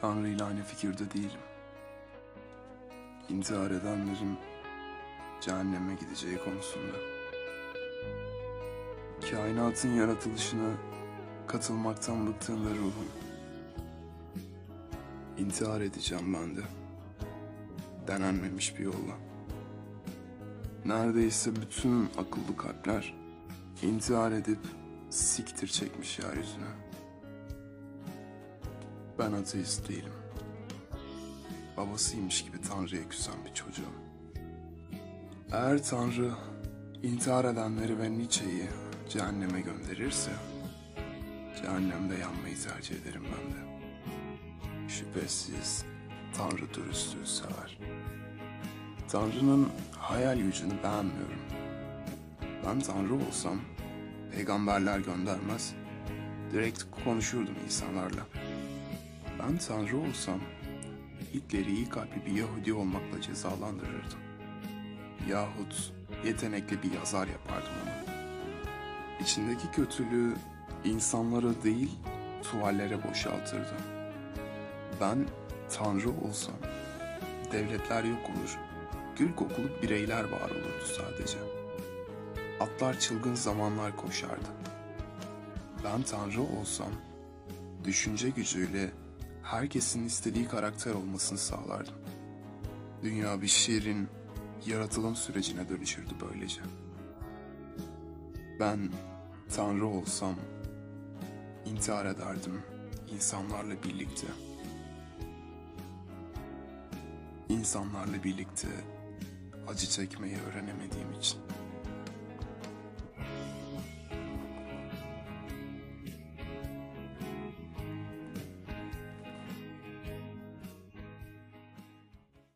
Tanrı ile aynı fikirde değilim. İntihar edenlerin cehenneme gideceği konusunda. Kainatın yaratılışına katılmaktan bıktığında ruhum. İntihar edeceğim ben de. Denenmemiş bir yolla. Neredeyse bütün akıllı kalpler intihar edip siktir çekmiş yeryüzüne. Ben ateist değilim. Babasıymış gibi Tanrı'ya küsen bir çocuğum. Eğer Tanrı intihar edenleri ve Nietzsche'yi cehenneme gönderirse, cehennemde yanmayı tercih ederim ben de. Şüphesiz Tanrı dürüstlüğü sever. Tanrı'nın hayal gücünü beğenmiyorum. Ben Tanrı olsam peygamberler göndermez, direkt konuşurdum insanlarla. Ben Tanrı olsam Hitler'i iyi kalpli bir Yahudi olmakla cezalandırırdım. Yahut yetenekli bir yazar yapardım onu. İçindeki kötülüğü insanlara değil tuvallere boşaltırdım. Ben Tanrı olsam devletler yok olur, gül kokulu bireyler var olurdu sadece. Atlar çılgın zamanlar koşardı. Ben Tanrı olsam düşünce gücüyle herkesin istediği karakter olmasını sağlardım. Dünya bir şiirin yaratılım sürecine dönüşürdü böylece. Ben Tanrı olsam intihar ederdim insanlarla birlikte. İnsanlarla birlikte acı çekmeyi öğrenemediğim için.